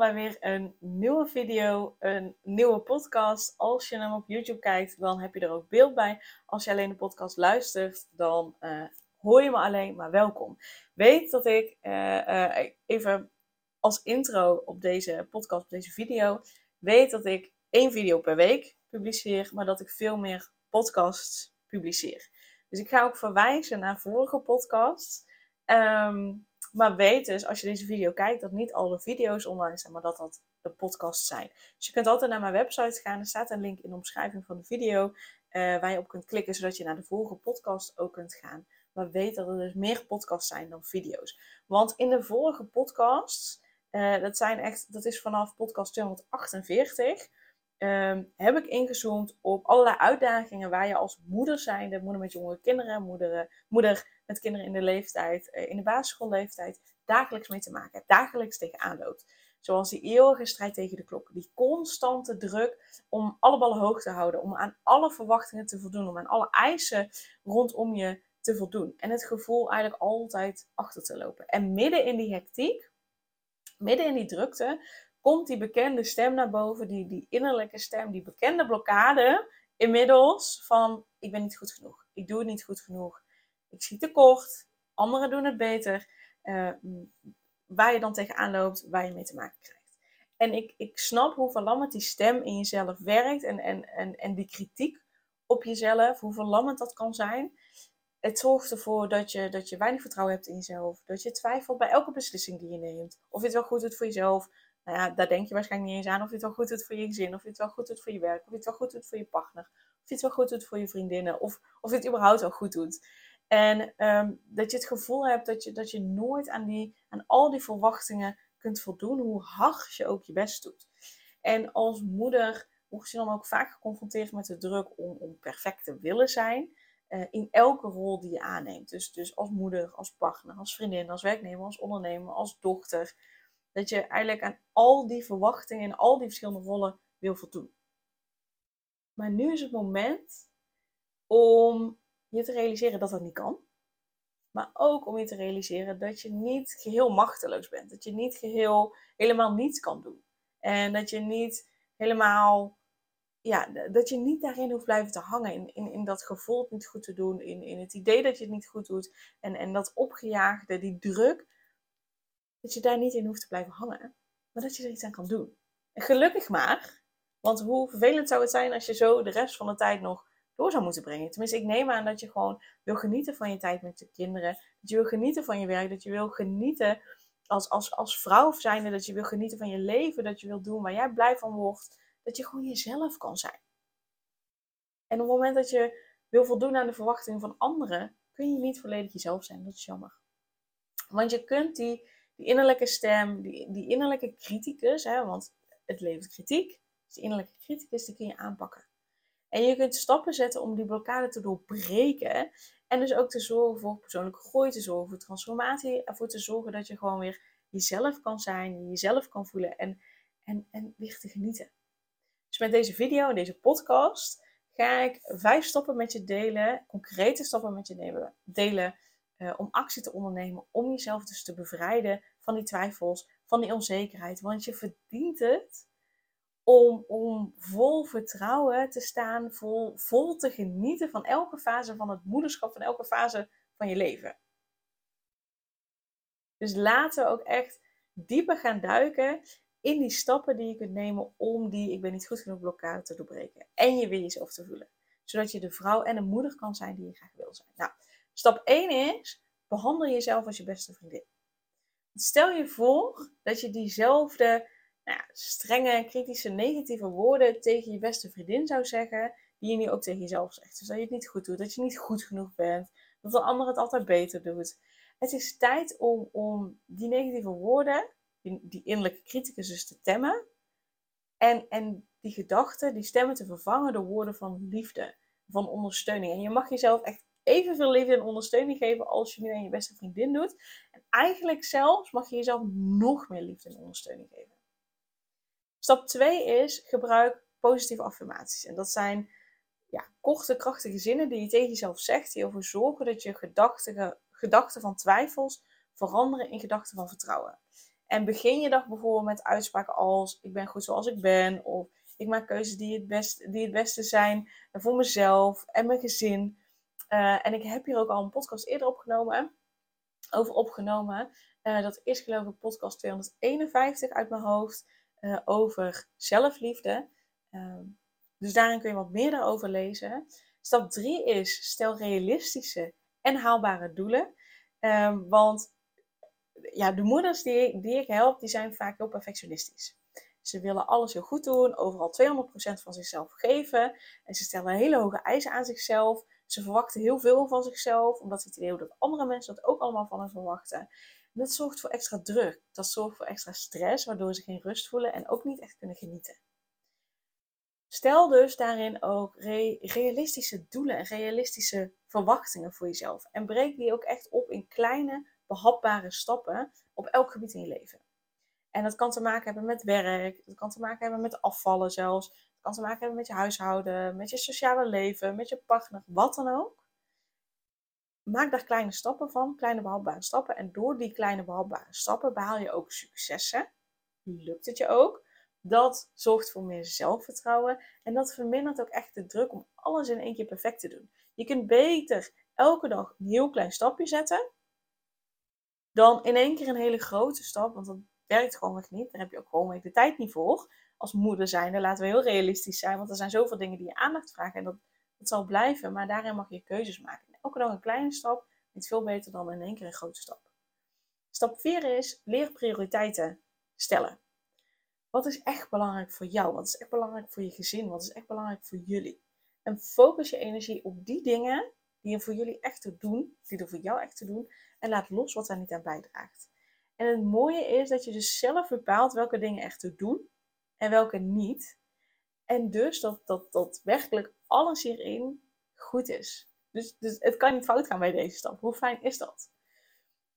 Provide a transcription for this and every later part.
Bij weer een nieuwe video, een nieuwe podcast. Als je hem op YouTube kijkt, dan heb je er ook beeld bij. Als je alleen de podcast luistert, dan uh, hoor je me alleen, maar welkom. Weet dat ik uh, uh, even als intro op deze podcast, op deze video, weet dat ik één video per week publiceer, maar dat ik veel meer podcasts publiceer. Dus ik ga ook verwijzen naar vorige podcasts. Um, maar weet dus, als je deze video kijkt, dat niet alle video's online zijn, maar dat dat de podcasts zijn. Dus je kunt altijd naar mijn website gaan. Er staat een link in de omschrijving van de video uh, waar je op kunt klikken, zodat je naar de vorige podcast ook kunt gaan. Maar weet dat er dus meer podcasts zijn dan video's. Want in de vorige podcasts, uh, dat zijn echt, dat is vanaf podcast 248, um, heb ik ingezoomd op allerlei uitdagingen waar je als moeder zijnde, moeder met jonge kinderen, moeder, moeder met kinderen in de leeftijd, uh, in de basisschoolleeftijd, dagelijks mee te maken dagelijks tegenaan loopt. Zoals die eeuwige strijd tegen de klok. Die constante druk om alle ballen hoog te houden. Om aan alle verwachtingen te voldoen. Om aan alle eisen rondom je te voldoen. En het gevoel eigenlijk altijd achter te lopen. En midden in die hectiek, midden in die drukte, komt die bekende stem naar boven, die, die innerlijke stem, die bekende blokkade inmiddels van ik ben niet goed genoeg, ik doe het niet goed genoeg, ik zie tekort, anderen doen het beter, uh, waar je dan tegenaan loopt, waar je mee te maken krijgt. En ik, ik snap hoe verlammend die stem in jezelf werkt en, en, en, en die kritiek op jezelf, hoe verlammend dat kan zijn. Het zorgt ervoor dat je, dat je weinig vertrouwen hebt in jezelf. Dat je twijfelt bij elke beslissing die je neemt. Of je het wel goed doet voor jezelf nou ja, daar denk je waarschijnlijk niet eens aan of je het wel goed doet voor je gezin, of je het wel goed doet voor je werk, of je het wel goed doet voor je partner, of je het wel goed doet voor je vriendinnen, of, of het überhaupt wel goed doet. En um, dat je het gevoel hebt dat je, dat je nooit aan, die, aan al die verwachtingen kunt voldoen, hoe hard je ook je best doet. En als moeder word je dan ook vaak geconfronteerd met de druk om, om perfect te willen zijn. Uh, in elke rol die je aanneemt. Dus, dus als moeder, als partner, als vriendin, als werknemer, als ondernemer, als dochter. Dat je eigenlijk aan al die verwachtingen en al die verschillende rollen wil voldoen. Maar nu is het moment om je te realiseren dat dat niet kan. Maar ook om je te realiseren dat je niet geheel machteloos bent. Dat je niet geheel helemaal niets kan doen. En dat je niet helemaal, ja, dat je niet daarin hoeft blijven te hangen. In, in, in dat gevoel niet goed te doen. In, in het idee dat je het niet goed doet. En, en dat opgejaagde, die druk dat je daar niet in hoeft te blijven hangen, maar dat je er iets aan kan doen. En gelukkig maar, want hoe vervelend zou het zijn als je zo de rest van de tijd nog door zou moeten brengen. Tenminste, ik neem aan dat je gewoon wil genieten van je tijd met je kinderen, dat je wil genieten van je werk, dat je wil genieten als, als, als vrouw zijnde, dat je wil genieten van je leven, dat je wil doen waar jij blij van wordt, dat je gewoon jezelf kan zijn. En op het moment dat je wil voldoen aan de verwachtingen van anderen, kun je niet volledig jezelf zijn. Dat is jammer. Want je kunt die die innerlijke stem, die, die innerlijke criticus, hè, want het levert kritiek. Dus die innerlijke criticus, die kun je aanpakken. En je kunt stappen zetten om die blokkade te doorbreken. En dus ook te zorgen voor persoonlijke groei, te zorgen voor transformatie. Ervoor te zorgen dat je gewoon weer jezelf kan zijn, jezelf kan voelen en, en, en weer te genieten. Dus met deze video en deze podcast ga ik vijf stappen met je delen, concrete stappen met je delen, uh, om actie te ondernemen, om jezelf dus te bevrijden van die twijfels, van die onzekerheid. Want je verdient het om, om vol vertrouwen te staan, vol, vol te genieten van elke fase van het moederschap, van elke fase van je leven. Dus laten we ook echt dieper gaan duiken in die stappen die je kunt nemen om die ik ben niet goed genoeg blokkade te doorbreken. En je weer jezelf te voelen. Zodat je de vrouw en de moeder kan zijn die je graag wil zijn. Nou, stap 1 is, behandel jezelf als je beste vriendin. Stel je voor dat je diezelfde nou strenge, kritische, negatieve woorden tegen je beste vriendin zou zeggen, die je nu ook tegen jezelf zegt. Dus dat je het niet goed doet, dat je niet goed genoeg bent, dat de ander het altijd beter doet. Het is tijd om, om die negatieve woorden, die, die innerlijke criticus dus te temmen, En, en die gedachten, die stemmen te vervangen door woorden van liefde, van ondersteuning. En je mag jezelf echt evenveel liefde en ondersteuning geven als je nu aan je beste vriendin doet. En eigenlijk zelfs mag je jezelf nog meer liefde en ondersteuning geven. Stap 2 is gebruik positieve affirmaties. En dat zijn ja, korte, krachtige zinnen die je tegen jezelf zegt, die ervoor zorgen dat je gedachten, gedachten van twijfels veranderen in gedachten van vertrouwen. En begin je dag bijvoorbeeld met uitspraken als: Ik ben goed zoals ik ben, of ik maak keuzes die het, best, die het beste zijn voor mezelf en mijn gezin. Uh, en ik heb hier ook al een podcast eerder opgenomen, over opgenomen. Uh, dat is geloof ik podcast 251 uit mijn hoofd, uh, over zelfliefde. Ehm, dus daarin kun je wat meer daarover lezen. Stap 3 is stel realistische en haalbare doelen. Um, want ja, de moeders die, die ik help, die zijn vaak heel perfectionistisch. Ze willen alles heel goed doen, overal 200% van zichzelf geven. En ze stellen hele hoge eisen aan zichzelf. Ze verwachten heel veel van zichzelf, omdat ze het idee hebben dat andere mensen dat ook allemaal van hen verwachten. En dat zorgt voor extra druk. Dat zorgt voor extra stress, waardoor ze geen rust voelen en ook niet echt kunnen genieten. Stel dus daarin ook realistische doelen en realistische verwachtingen voor jezelf. En breek die ook echt op in kleine, behapbare stappen op elk gebied in je leven. En dat kan te maken hebben met werk, dat kan te maken hebben met afvallen zelfs. Kan te maken hebben met je huishouden, met je sociale leven, met je partner, wat dan ook. Maak daar kleine stappen van, kleine behapbare stappen. En door die kleine behapbare stappen behaal je ook successen. Lukt het je ook? Dat zorgt voor meer zelfvertrouwen en dat vermindert ook echt de druk om alles in één keer perfect te doen. Je kunt beter elke dag een heel klein stapje zetten dan in één keer een hele grote stap, want dat werkt gewoon echt niet. Daar heb je ook gewoon de tijd niet voor. Als moeder zijnde laten we heel realistisch zijn, want er zijn zoveel dingen die je aandacht vragen en dat, dat zal blijven, maar daarin mag je keuzes maken. Elke dag een kleine stap is veel beter dan in één keer een grote stap. Stap 4 is leer prioriteiten stellen. Wat is echt belangrijk voor jou? Wat is echt belangrijk voor je gezin? Wat is echt belangrijk voor jullie? En focus je energie op die dingen die er voor jullie echt te doen, die er voor jou echt te doen, en laat los wat daar niet aan bijdraagt. En het mooie is dat je dus zelf bepaalt welke dingen echt te doen en welke niet. En dus dat, dat, dat werkelijk alles hierin goed is. Dus, dus het kan niet fout gaan bij deze stap. Hoe fijn is dat?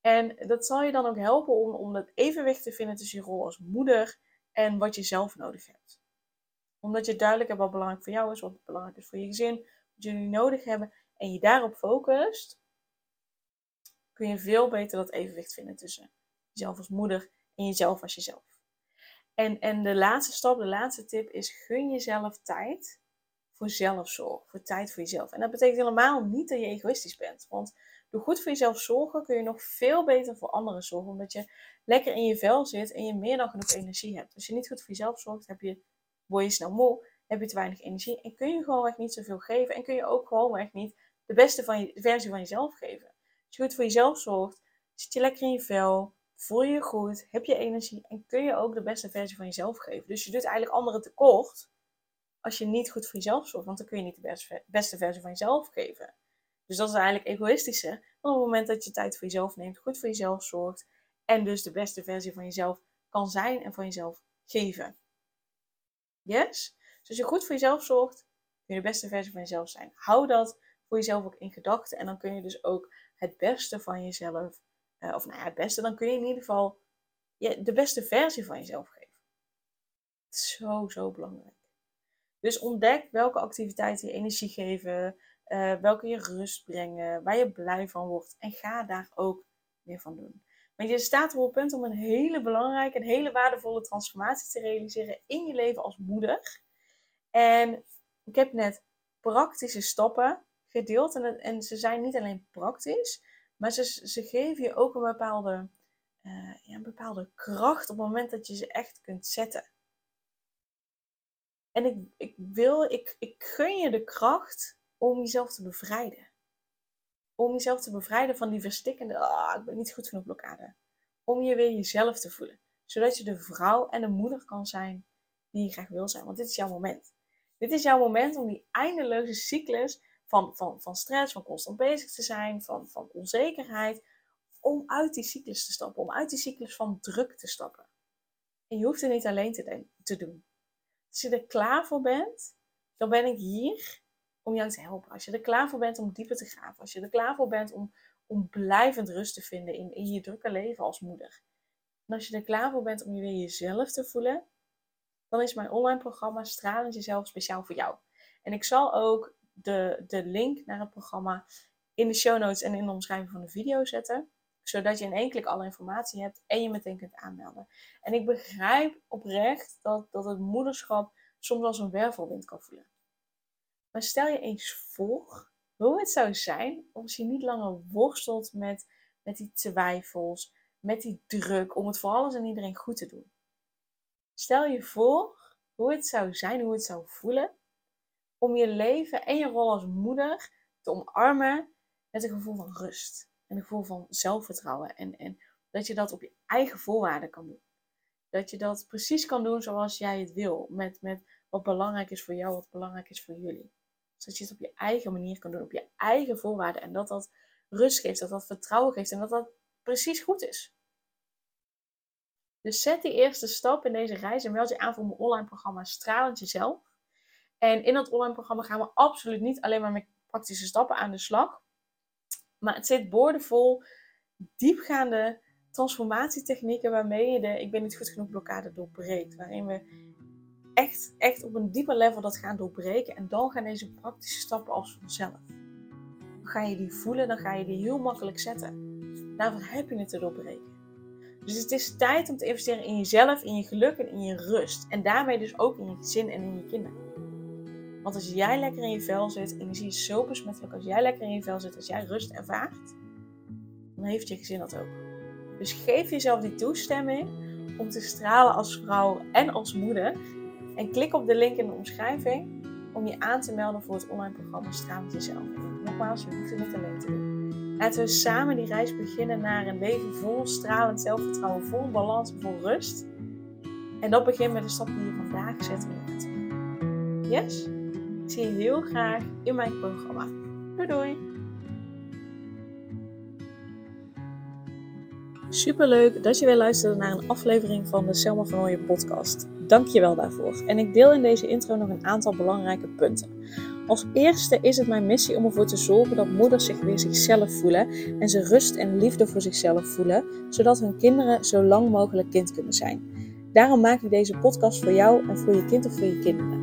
En dat zal je dan ook helpen om, om dat evenwicht te vinden tussen je rol als moeder en wat je zelf nodig hebt. Omdat je duidelijk hebt wat belangrijk voor jou is, wat belangrijk is voor je gezin, wat jullie nodig hebben en je daarop focust, kun je veel beter dat evenwicht vinden tussen jezelf als moeder en jezelf als jezelf. En, en de laatste stap, de laatste tip is: gun jezelf tijd voor zelfzorg, voor tijd voor jezelf. En dat betekent helemaal niet dat je egoïstisch bent. Want door goed voor jezelf zorgen kun je nog veel beter voor anderen zorgen. Omdat je lekker in je vel zit en je meer dan genoeg energie hebt. Als je niet goed voor jezelf zorgt, heb je, word je snel moe, heb je te weinig energie. En kun je gewoon echt niet zoveel geven. En kun je ook gewoon echt niet de beste van je, versie van jezelf geven. Als je goed voor jezelf zorgt, zit je lekker in je vel, voel je je goed, heb je energie en kun je ook de beste versie van jezelf geven. Dus je doet eigenlijk anderen tekort als je niet goed voor jezelf zorgt, want dan kun je niet de beste versie van jezelf geven. Dus dat is eigenlijk egoïstischer dan op het moment dat je tijd voor jezelf neemt, goed voor jezelf zorgt en dus de beste versie van jezelf kan zijn en van jezelf geven. Yes? Dus als je goed voor jezelf zorgt, kun je de beste versie van jezelf zijn. Hou dat voor jezelf ook in gedachten en dan kun je dus ook het beste van jezelf, uh, of nou ja, het beste, dan kun je in ieder geval de beste versie van jezelf geven. Zo, zo belangrijk. Dus ontdek welke activiteiten je energie geven, uh, welke je rust brengen, waar je blij van wordt. En ga daar ook meer van doen. Want je staat op het punt om een hele belangrijke en hele waardevolle transformatie te realiseren in je leven als moeder. En ik heb net praktische stappen gedeeld. En ze zijn niet alleen praktisch, maar ze, ze geven je ook een bepaalde, uh, ja, een bepaalde kracht op het moment dat je ze echt kunt zetten. En ik, ik wil, ik, ik gun je de kracht om jezelf te bevrijden. Om jezelf te bevrijden van die verstikkende, ah, ik ben niet goed genoeg blokkade. Om je weer jezelf te voelen. Zodat je de vrouw en de moeder kan zijn die je graag wil zijn. Want dit is jouw moment. Dit is jouw moment om die eindeloze cyclus van, van, van stress, van constant bezig te zijn, van, van onzekerheid, om uit die cyclus te stappen. Om uit die cyclus van druk te stappen. En je hoeft het niet alleen te, doen. Als je er klaar voor bent, dan ben ik hier om jou te helpen. Als je er klaar voor bent om dieper te graven. Als je er klaar voor bent om, om blijvend rust te vinden in, in je drukke leven als moeder. En als je er klaar voor bent om je weer jezelf te voelen, dan is mijn online programma Stralend Jezelf speciaal voor jou. En ik zal ook de, de link naar het programma in de show notes en in de omschrijving van de video zetten. Zodat je in één klik alle informatie hebt en je meteen kunt aanmelden. En ik begrijp oprecht dat, dat het moederschap soms als een wervelwind kan voelen. Maar stel je eens voor hoe het zou zijn als je niet langer worstelt met, met die twijfels, met die druk om het voor alles en iedereen goed te doen. Stel je voor hoe het zou zijn, hoe het zou voelen om je leven en je rol als moeder te omarmen met een gevoel van rust en een gevoel van zelfvertrouwen. En, en dat je dat op je eigen voorwaarden kan doen. Dat je dat precies kan doen zoals jij het wil, met, met wat belangrijk is voor jou, wat belangrijk is voor jullie. Zodat je het op je eigen manier kan doen, op je eigen voorwaarden. En dat dat rust geeft, dat dat vertrouwen geeft en dat dat precies goed is. Dus zet die eerste stap in deze reis en meld je aan voor mijn online programma Stralend Jezelf. En in dat online programma gaan we absoluut niet alleen maar met praktische stappen aan de slag. Maar het zit boordevol diepgaande transformatietechnieken waarmee je de ik ben niet goed genoeg blokkade doorbreekt. Waarin we echt, echt op een dieper level dat gaan doorbreken. En dan gaan deze praktische stappen als vanzelf. Dan ga je die voelen, dan ga je die heel makkelijk zetten. Daarvoor heb je het te doorbreken. Dus het is tijd om te investeren in jezelf, in je geluk en in je rust. En daarmee dus ook in je gezin en in je kinderen. Want als jij lekker in je vel zit, en je ziet zo besmettelijk, als jij lekker in je vel zit, als jij rust ervaart, dan heeft je gezin dat ook. Dus geef jezelf die toestemming om te stralen als vrouw en als moeder. En klik op de link in de omschrijving om je aan te melden voor het online programma Stralend Jezelf. Nogmaals, je hoeft het niet alleen te doen. Laten we samen die reis beginnen naar een leven vol stralend zelfvertrouwen, vol balans, vol rust. En dat begint met de stap die je vandaag zet om Yes? Ik zie je heel graag in mijn programma. Doei! Superleuk dat je weer luisterde naar een aflevering van de Selma van Ooyen podcast. Dank je wel daarvoor. En ik deel in deze intro nog een aantal belangrijke punten. Als eerste is het mijn missie om ervoor te zorgen dat moeders zich weer zichzelf voelen en ze rust en liefde voor zichzelf voelen, zodat hun kinderen zo lang mogelijk kind kunnen zijn. Daarom maak ik deze podcast voor jou en voor je kind of voor je kinderen.